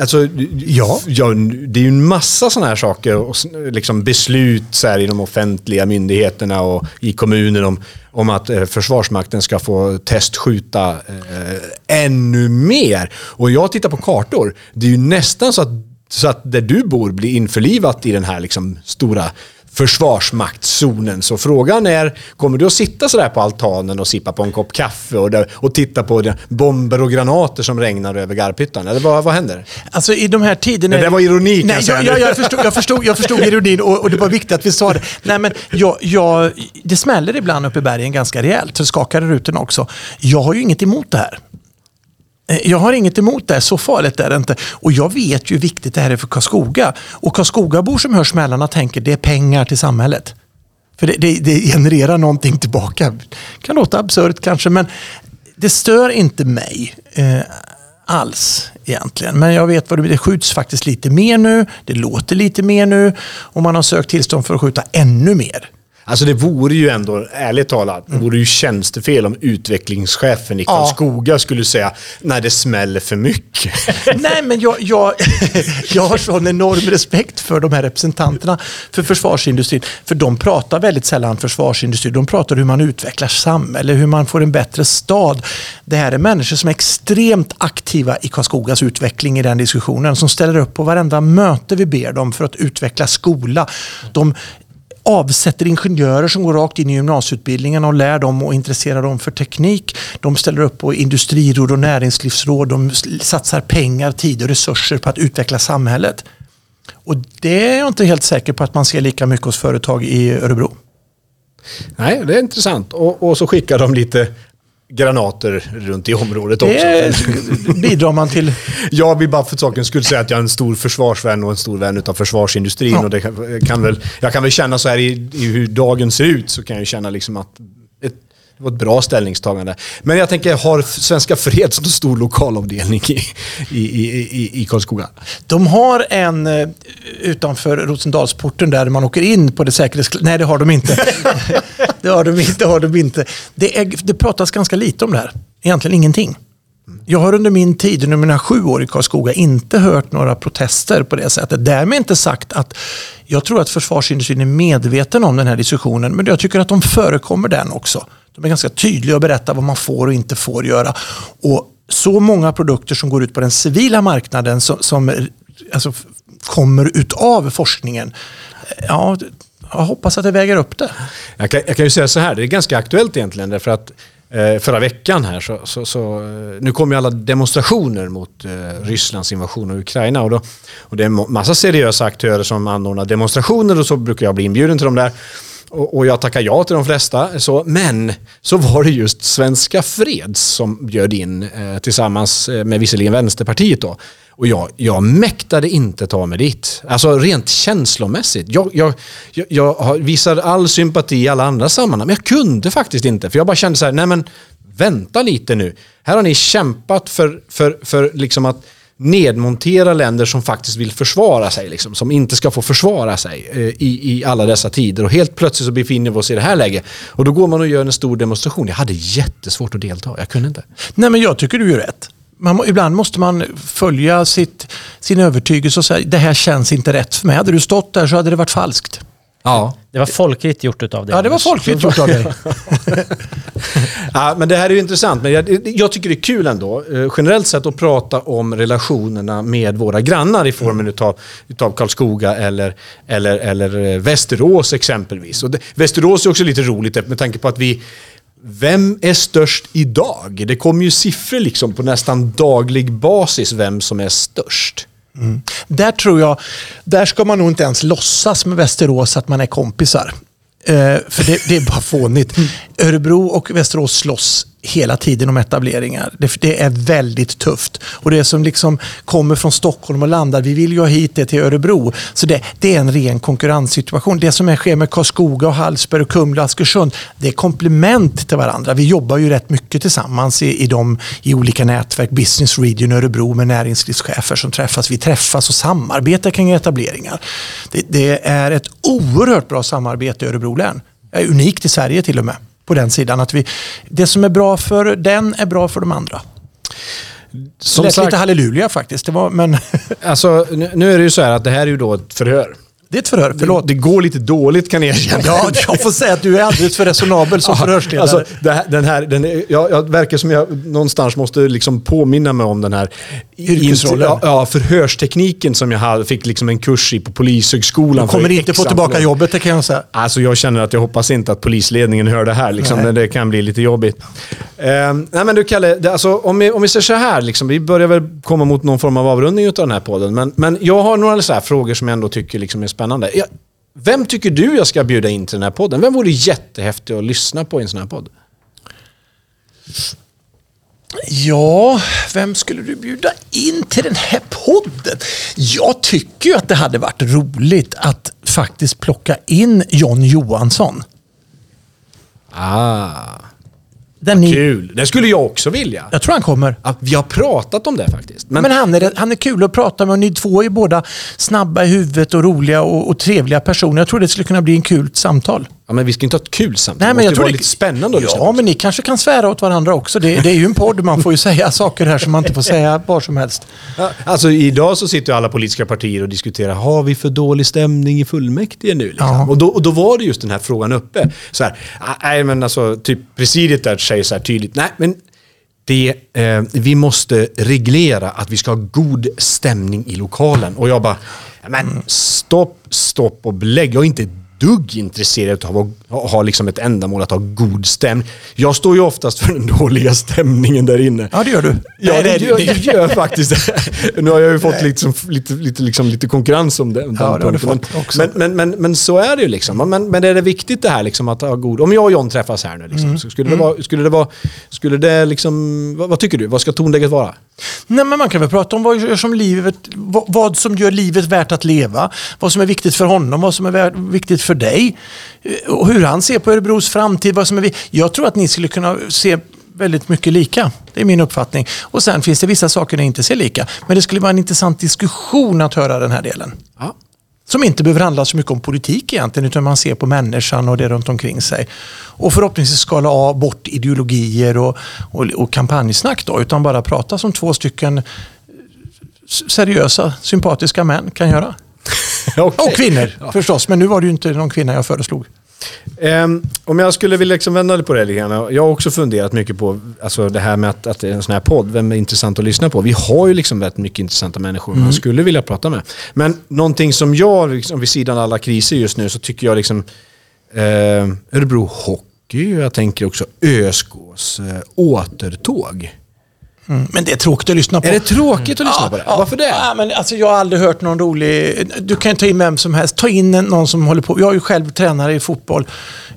alltså ja. ja, det är ju en massa sådana här saker och liksom beslut så här, i de offentliga myndigheterna och i kommuner om, om att eh, Försvarsmakten ska få testskjuta eh, ännu mer. Och jag tittar på kartor, det är ju nästan så att, så att där du bor blir införlivat i den här liksom stora försvarsmaktszonen. Så frågan är, kommer du att sitta sådär på altanen och sippa på en kopp kaffe och, där, och titta på bomber och granater som regnar över Garphyttan? Eller vad, vad händer?
Alltså i de här tiderna...
Det där var ironi, kan
Nej,
jag
jag, jag, förstod, jag, förstod, jag förstod ironin och, och det var viktigt att vi sa det. Nej, men jag, jag, det smäller ibland uppe i bergen ganska rejält. Så skakar rutorna också. Jag har ju inget emot det här. Eh, jag har inget emot det, så farligt är det inte. Och jag vet ju hur viktigt det här är för Karlskoga. Och Karlskogabor som hör smällarna tänker det är pengar till samhället. För det, det, det genererar någonting tillbaka. kan låta absurt kanske, men det stör inte mig eh, alls egentligen. Men jag vet vad det, det skjuts faktiskt lite mer nu. Det låter lite mer nu. Och man har sökt tillstånd för att skjuta ännu mer.
Alltså det vore ju ändå, ärligt talat, det vore ju tjänstefel om utvecklingschefen i
Ja.
Karlskoga skulle säga nej det smäller för mycket.
Nej, men jag, jag, jag har sån enorm respekt för de här representanterna för försvarsindustrin. För de pratar väldigt sällan försvarsindustri. De pratar hur man utvecklar samhälle, hur man får en bättre stad. Det här är människor som är extremt aktiva i Karlskogas utveckling i den diskussionen. Som ställer upp på varenda möte vi ber dem för att utveckla skola. De avsätter ingenjörer som går rakt in i gymnasieutbildningen och lär dem och intresserar dem för teknik. De ställer upp på industriråd och näringslivsråd. De satsar pengar, tid och resurser på att utveckla samhället. Och det är jag inte helt säker på att man ser lika mycket hos företag i Örebro.
nej, det är intressant. Och, och så skickar de lite granater runt i området också.
Det bidrar man till.
Jag vill bara för sakens skull säga att jag är en stor försvarsvän och en stor vän av försvarsindustrin.
Ja.
Och det kan, kan väl, jag kan väl känna så här i, i hur dagen ser ut så kan jag känna liksom att det var ett bra ställningstagande. Men jag tänker, har Svenska Freds en stor lokalavdelning i, i, i, i, i Karlskoga?
De har en eh, utanför Rosendalsporten där man åker in på det säkerhets... Nej, det har de inte. det har de inte. Har de inte. Det, är, det pratas ganska lite om det här. Egentligen ingenting. Jag har under min tid, under mina sju år i Karlskoga, inte hört några protester på det sättet. Därmed inte sagt att jag tror att försvarsindustrin är medveten om den här diskussionen, men jag tycker att de förekommer den också. De är ganska tydliga och berättar vad man får och inte får göra. Och så många produkter som går ut på den civila marknaden som, som alltså, kommer utav forskningen. Ja, jag hoppas att det väger upp det.
Jag kan, jag kan ju säga så här, det är ganska aktuellt egentligen därför att eh, förra veckan här så, så, så eh, nu kommer ju alla demonstrationer mot eh, Rysslands invasion av Ukraina och, då, och det är en massa seriösa aktörer som anordnar demonstrationer och så brukar jag bli inbjuden till dem där. Och, och jag tackar ja till de flesta. Så, men så var det just Svenska Freds som bjöd in eh, tillsammans eh, med visserligen Vänsterpartiet då. Och jag, jag mäktade inte ta mig dit. Alltså rent känslomässigt. Jag, jag, jag, jag visar all sympati i alla andra sammanhang, men jag kunde faktiskt inte. För jag bara kände så här, nej men vänta lite nu. Här har ni kämpat för, för, för liksom att nedmontera länder som faktiskt vill försvara sig, liksom, som inte ska få försvara sig eh, i, i alla dessa tider. Och helt plötsligt så befinner vi oss i det här läget. Och då går man och gör en stor demonstration. Jag hade jättesvårt att delta, jag kunde inte.
Nej, men jag tycker du gör rätt. Man, ibland måste man följa sitt, sin övertygelse och säga det här känns inte rätt för mig. Hade du stått där så hade det varit falskt.
Ja,
Det var folkligt gjort utav dig.
Ja, det var folkligt gjort av dig.
Ja, men det här är ju intressant. Men jag, jag tycker det är kul ändå, eh, generellt sett, att prata om relationerna med våra grannar i formen utav, utav Karlskoga eller, eller, eller eh, Västerås exempelvis. Och det, Västerås är också lite roligt med tanke på att vi vem är störst idag? Det kommer ju siffror liksom på nästan daglig basis vem som är störst.
Där tror jag, där ska man nog inte ens låtsas med Västerås att man är kompisar. Eh, för det, det är bara fånigt. Örebro och Västerås slåss hela tiden om etableringar. Det, det är väldigt tufft. Och det som liksom kommer från Stockholm och landar, vi vill ju ha hit det till Örebro. Så det, det är en ren konkurrenssituation. Det som är sker med Karlskoga, och Hallsberg, och Kumla och Askersund, det är komplement till varandra. Vi jobbar ju rätt mycket tillsammans i, i, de, i olika nätverk. Business Region Örebro med näringslivschefer som träffas. Vi träffas och samarbetar kring etableringar. Det, det är ett oerhört bra samarbete i Örebro län. Det är unikt i Sverige till och med på den sidan. Att vi, det som är bra för den är bra för de andra.
Som
Som lät
sagt,
lite halleluja faktiskt. Det var, men
alltså, nu, nu är det ju så här att det här är ju då ett förhör.
Det är ett förhör, förlåt.
Det, det går lite dåligt kan jag erkänna.
Ja, jag får säga att du är alldeles för resonabel som förhörsledare.
Alltså, här, den här, den, jag, jag verkar som jag någonstans måste liksom påminna mig om den här
Yrkesrollen.
Ja, ja, förhörstekniken som jag hade, fick liksom en kurs i på Polishögskolan.
du kommer inte få tillbaka jobbet, det kan jag säga.
Alltså jag känner att jag hoppas inte att polisledningen hör det här. Liksom, det kan bli lite jobbigt. Ehm, nej men du Kalle, det, alltså, om, vi, om vi säger så här, liksom, vi börjar väl komma mot någon form av avrundning av den här podden. Men, men jag har några så frågor som jag ändå tycker liksom är spännande. Jag, vem tycker du jag ska bjuda in till den här podden? Vem vore jättehäftig att lyssna på i en sån här podd?
Ja, vem skulle du bjuda in till den här podden? Jag tycker ju att det hade varit roligt att faktiskt plocka in John Johansson.
Ah,
Där ni,
kul. Det skulle jag också vilja.
jag tror han kommer.
Ja, vi har pratat om det faktiskt. Men,
Men, han, är, han är kul att prata med och ni två är båda snabba i huvudet och roliga och, och trevliga personer. Jag tror det skulle kunna bli en kul samtal.
Ja, men vi ska inte ha ett kul samtal.
Nej,
det
men
måste
jag
ju
tror
vara
det-
lite spännande att
Ja, men ni kanske kan svära åt varandra också. Det, det är ju en podd, man får ju säga saker här som man inte får säga var som helst.
Alltså idag så sitter ju alla politiska partier och diskuterar, har vi för dålig stämning i fullmäktige nu? Liksom?
Ja.
Och, då, och då var det just den här frågan uppe. Så här, ah, nej men alltså, typ presidiet där säger så här tydligt, nej men det, eh, vi måste reglera att vi ska ha god stämning i lokalen. Och jag bara, men stopp, stopp och belägg. Jag är inte dugg intresserad av att ha, liksom ett ändamål att ha god stämning. Jag står ju oftast för den dåliga stämningen där inne.
Ja, det gör du.
Ja, det,
det-
gör,
det-
gör faktiskt det. Nu har jag ju fått lite, lite, lite, liksom, lite konkurrens om det. den
det har du fått
men,
också.
Men, men, men, men så är det ju. Liksom. Men, men är det viktigt det här liksom, att ha god... Om jag och John träffas här nu, liksom,
Mm.
skulle det vara... Skulle det vara skulle det liksom, vad, vad tycker du? Vad ska tonläget vara?
Nej, men man kan väl prata om vad, som livet, vad, som gör livet värt att leva. Vad som är viktigt för honom, vad som är viktigt för dig. Och hur han ser på Örebros framtid. Vad som är, jag tror att ni skulle kunna se väldigt mycket lika. Det är min uppfattning. Och sen finns det vissa saker ni inte ser lika. Men det skulle vara en intressant diskussion att höra den här delen.
Ja.
Som inte behöver handla så mycket om politik egentligen, utan man ser på människan och det runt omkring sig. Och förhoppningsvis skala av bort ideologier och, och, och kampanjsnack då, utan bara prata som två stycken seriösa, sympatiska män kan göra.
Okej.
Och kvinnor förstås, men nu var det ju inte någon kvinna jag föreslog.
Ehm, om jag skulle vilja liksom vända på det lite grann. Jag har också funderat mycket på alltså det här med att, att det är en sån här podd. Vem är intressant att lyssna på? Vi har ju liksom väldigt mycket intressanta människor man skulle vilja prata med. Men någonting som jag, liksom, vid sidan av alla kriser just nu, så tycker jag liksom eh, Örebro Hockey, jag tänker också ÖSKs eh, återtåg.
Mm, men det är tråkigt att lyssna på.
Är det tråkigt att lyssna på det? Varför det?
Ja, men alltså, jag har aldrig hört någon rolig... Du kan ta in vem som helst. Ta in någon som håller på... Jag är ju själv tränare i fotboll.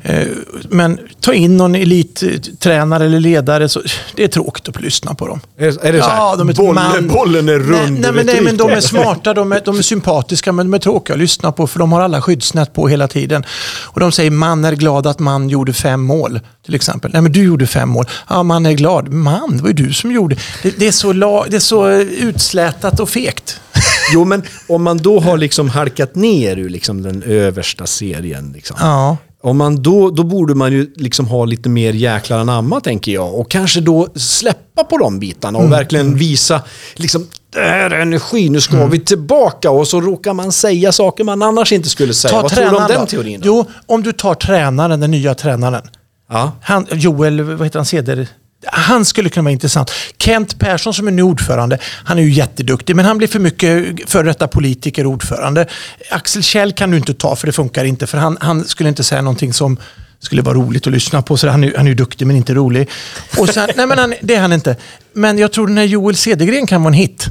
Eh, Men ta in någon elittränare eller ledare. Så, det är tråkigt att lyssna på dem.
Är, är det så här?
de är
bollen,
man-
bollen är rund
Nej, nej, men, nej, men de är smarta, de är, de är sympatiska, men de är tråkiga att lyssna på för de har alla skyddsnät på hela tiden. Och De säger man är glad att man gjorde fem mål, till exempel. Nej, men du gjorde fem mål. Ja, man är glad. Man, det var ju du som gjorde. Det, det, är, så la, det är så utslätat och fegt.
Jo, men om man då har liksom halkat ner ur liksom den översta serien. Liksom.
Ja.
Om man då, då borde man ju liksom ha lite mer jäklar anamma, tänker jag. Och kanske då släppa på de bitarna
Mm.
och verkligen visa, liksom, är energi, nu ska
Mm.
vi tillbaka. Och så råkar man säga saker man annars inte skulle säga. Vad tror du om den
då.
teorin? Då?
Jo, om du tar tränaren, den nya tränaren.
Ja.
Han, Joel, vad heter han, Ceder? Han skulle kunna vara intressant. Kent Persson som är nu ordförande, han är ju jätteduktig men han blir för mycket före detta politiker och ordförande. Axel Kjell kan du inte ta för det funkar inte för han, han skulle inte säga någonting som skulle vara roligt att lyssna på. Så han, är, han är ju duktig men inte rolig. Och sen, nej men han, det är han inte. Men jag tror den här Joel Cedergren kan vara en hit.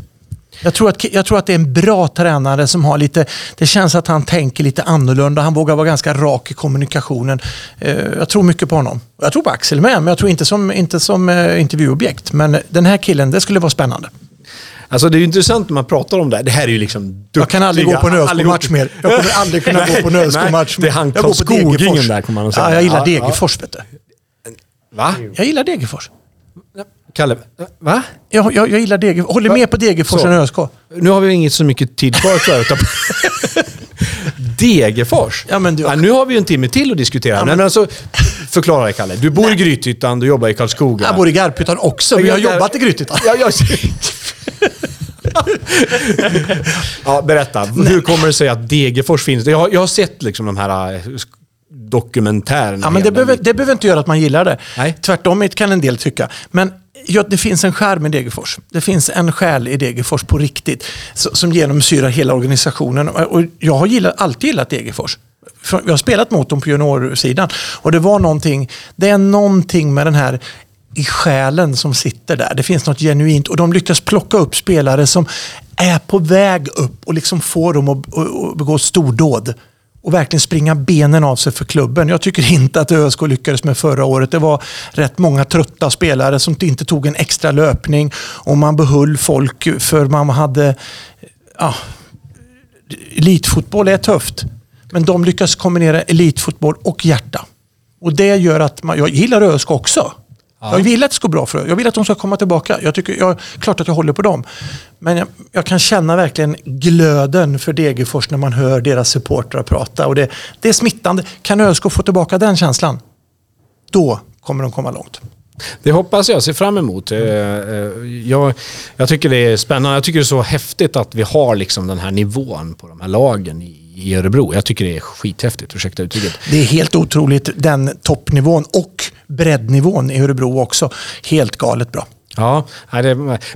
Jag tror, att, jag tror att det är en bra tränare som har lite, det känns att han tänker lite annorlunda. Han vågar vara ganska rak i kommunikationen. Eh, jag tror mycket på honom. Jag tror på Axel med, men jag tror inte som, inte som eh, intervjuobjekt. Men den här killen, det skulle vara spännande.
Alltså det är ju intressant när man pratar om det här. Det här är ju liksom
Jag kan aldrig gå på en
duktiga-
Ösko-match mer. Jag kommer aldrig kunna gå på en
Nej,
Ösko-match
Det är han Skogingen
Degerfors.
där, kommer man att säga.
Ja, jag gillar
Ja,
Degerfors, vet du.
Va?
Jag gillar Degerfors.
Kalle, va?
Jag, jag, jag gillar Degerfors. Håller med på Degerfors än ÖSK.
Nu har vi inget så mycket tid kvar för utan Degerfors?
Ja, men du-
nu har vi ju en timme till att diskutera. men... alltså, förklara dig Kalle. Du bor i Grythyttan, du jobbar i Karlskoga.
Jag bor i Garphyttan också, men jag har jobbat i Grythyttan.
Ja, jag... ja, berätta. Hur kommer det sig att Degerfors finns? Jag har, jag har sett liksom de här eh, dokumentärerna.
Ja, men det, behöver, det behöver inte göra att man gillar det.
Nej.
Tvärtom kan en del tycka. Men ja, det finns en skärm i Degerfors. Det finns en själ i Degerfors på riktigt som genomsyrar hela organisationen. Och jag har gillat, alltid gillat Degerfors. Jag har spelat mot dem på juniorsidan och det var någonting, det är någonting med den här i själen som sitter där. Det finns något genuint och de lyckas plocka upp spelare som är på väg upp och liksom får dem att, att, att begå stordåd och verkligen springa benen av sig för klubben. Jag tycker inte att ÖSK lyckades med förra året. Det var rätt många trötta spelare som inte tog en extra löpning och man behöll folk för man hade... Ja, elitfotboll är tufft, men de lyckas kombinera elitfotboll och hjärta. Och det gör att man, jag gillar ÖSK också. Jag vill att det ska gå bra för Jag vill att de ska komma tillbaka. Jag tycker, jag, klart att jag håller på dem. Men jag, jag kan känna verkligen glöden för Degerfors när man hör deras supportrar prata. Och det, det är smittande. Kan ÖSK få tillbaka den känslan, då kommer de komma långt.
Det hoppas jag, ser fram emot. Eh, eh, Jag, jag tycker det är spännande. Jag tycker det är så häftigt att vi har liksom den här nivån på de här lagen i i Örebro. Jag tycker det är skithäftigt, ursäkta uttrycket.
Det är helt otroligt, den toppnivån och breddnivån i Örebro också. Helt galet bra.
Ja,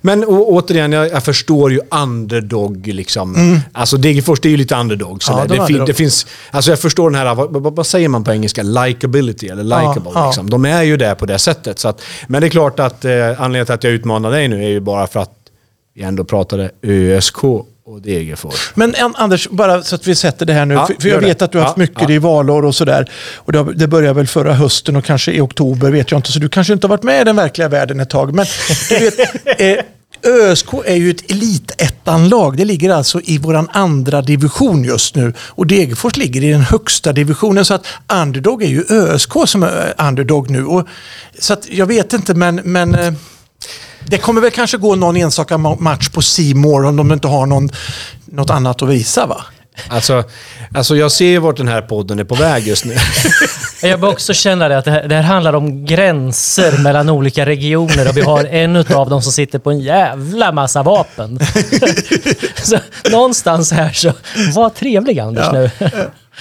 men återigen, jag, förstår ju underdog. Liksom. Alltså Degerfors, är ju lite underdog. Så
Mm. Ja,
det, det, fin, det finns, alltså jag förstår den här, vad, vad, säger man på engelska? Likeability eller likeable.
ja.
Liksom. De är ju där på det sättet. Så att, men det är klart att eh, anledningen till att jag utmanar dig nu är ju bara för att vi ändå pratade ÖSK och Degerfors.
Men en, Anders, bara så att vi sätter det här nu.
Ja,
för, jag
gör det.
vet att du har haft
Ja,
mycket
ja.
i valår och sådär. Och det, det började väl förra hösten och kanske i oktober, vet jag inte. Så du kanske inte har varit med i den verkliga världen ett tag. Men du vet, eh, ÖSK är ju ett elitettanlag. Det ligger alltså i våran andra division just nu. Och Degerfors ligger i den högsta divisionen. Så att underdog är ju ÖSK som är underdog nu. Och, så att jag vet inte, men... men eh, det kommer väl kanske gå någon enstaka ma- match på More om de inte har någon, något annat att visa va?
Alltså, alltså jag ser ju vart den här podden är på väg just nu.
Jag bör också känna det att det här, det här handlar om gränser mellan olika regioner och vi har en av dem som sitter på en jävla massa vapen. så någonstans här så, var trevlig Anders
Ja.
nu.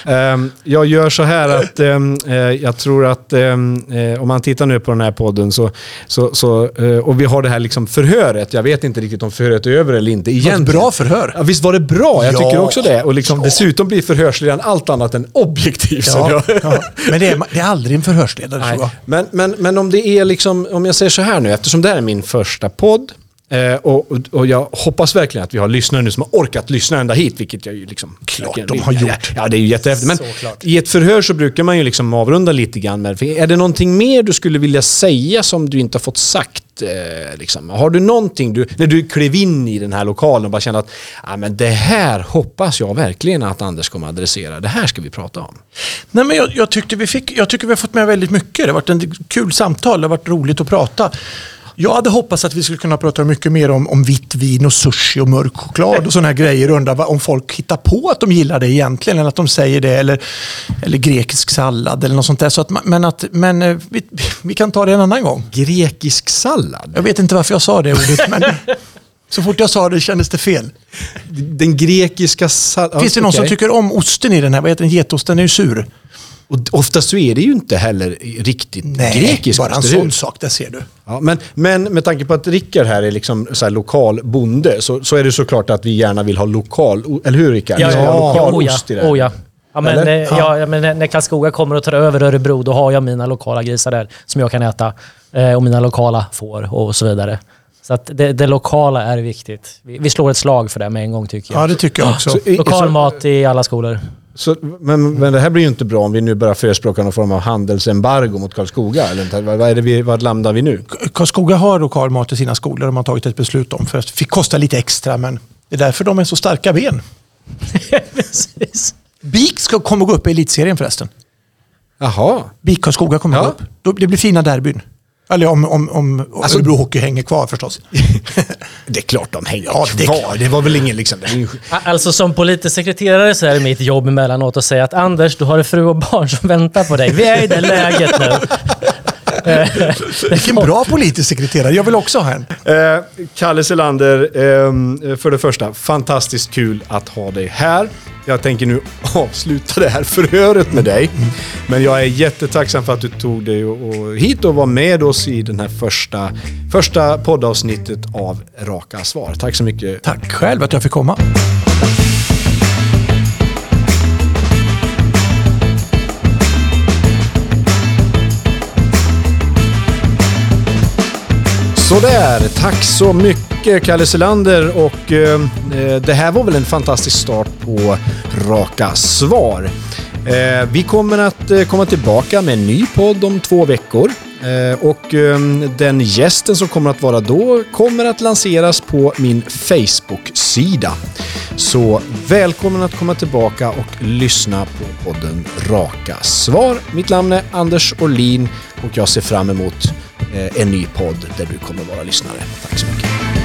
Ehm, jag gör så här att ehm, eh, jag tror att ehm, eh, om man tittar nu på den här podden så, så, så, eh, och vi har det här liksom förhöret. Jag vet inte riktigt om förhöret är över eller inte.
Det var
Egentligen.
ett bra förhör.
Ja, visst var det bra? Jag
Ja.
tycker också det. Och liksom, dessutom blir förhörsledaren allt annat än objektiv.
Ja, ja. Men det är, det är aldrig en förhörsledare
Nej.
tror jag.
Men, men, men om det är liksom, om jag säger så här nu, eftersom det här är min första podd eh, och, och, jag hoppas verkligen att vi har lyssnare nu som har orkat lyssna ända hit, vilket jag ju liksom...
Klart de har gjort.
Ja, det är ju jättehäftigt. Men i ett förhör så brukar man ju liksom avrunda lite grann med, är det någonting mer du skulle vilja säga som du inte har fått sagt? Eh, liksom? Har du någonting, du, när du klev in i den här lokalen och bara kände att ah, men det här hoppas jag verkligen att Anders kommer adressera. Det här ska vi prata om.
Nej, men jag, jag, tyckte vi fick, jag tycker vi har fått med väldigt mycket. Det har varit en kul samtal, det har varit roligt att prata. Jag hade hoppats att vi skulle kunna prata mycket mer om, om vitt vin och sushi och mörk choklad och sådana här grejer. Undrar vad- om folk hittar på att de gillar det egentligen eller att de säger det. Eller, eller grekisk sallad eller något sånt där. Så att, men att, men eh, vi, vi kan ta det en annan gång.
Grekisk sallad?
Jag vet inte varför jag sa det ordet, men så fort jag sa det kändes det fel.
Den grekiska salladen?
Finns det någon som tycker om osten i den här? Vad heter den? Getosten är ju sur.
Och oftast så är det ju inte heller riktigt
Nej,
grekisk
bara en sån sak, det ser du.
Ja, men, men med tanke på att Rickard här är liksom så här lokal bonde så, så är det såklart att vi gärna vill ha lokal, eller hur Rickard?
Ja, ja, ja,
lokal
oh, ja.
ost i det här.
Oh, ja. Ja, men, eh, ja. Ja, men när- när Karlskoga kommer och tar över Örebro, då har jag mina lokala grisar där som jag kan äta. Eh, och mina lokala får och så vidare. Så att det, det lokala är viktigt. Vi, vi slår ett slag för det med en gång tycker jag.
Ja, det tycker jag också.
Så,
Lokal
så,
mat i alla skolor.
Så, men, men det här blir ju inte bra om vi nu börjar förespråka någon form av handelsembargo mot Karlskoga. Eller vad, vad, är det vi, vad landar vi nu?
Karlskoga har lokal mat i sina skolor. De har tagit ett beslut om. För det fick kosta lite extra, men det är därför de är så starka ben.
Precis.
BIK ska komma och gå upp i elitserien förresten.
Jaha.
BIK Karlskoga kommer
Ja.
gå upp. Det blir fina derbyn. Eller om, om, om
Alltså-
Örebro Hockey hänger kvar förstås.
Det är klart de hänger
Ja, det
kvar. Det var väl ingen liksom...
Alltså som politisk sekreterare så är det mitt jobb emellanåt att säga att Anders, du har en fru och barn som väntar på dig. Vi är i det läget nu.
Vilken bra politisk sekreterare. Jag vill också ha en.
Eh, Kalle Selander, eh, för det första, fantastiskt kul att ha dig här. Jag tänker nu avsluta det här förhöret med dig. Men jag är jättetacksam för att du tog dig och, hit och var med oss i den här första, första poddavsnittet av Raka Svar. Tack så mycket.
Tack själv att jag fick komma.
Sådär, tack så mycket Kalle Selander och eh, eh, det här var väl en fantastisk start på Raka Svar. Eh, vi kommer att eh, komma tillbaka med en ny podd om två veckor. Eh, och eh, den gästen som kommer att vara då kommer att lanseras på min Facebook-sida. Så välkommen att komma tillbaka och lyssna på podden Raka Svar. Mitt namn är Anders Orlin och jag ser fram emot Eh, en ny podd där du kommer vara lyssnare. Tack så mycket.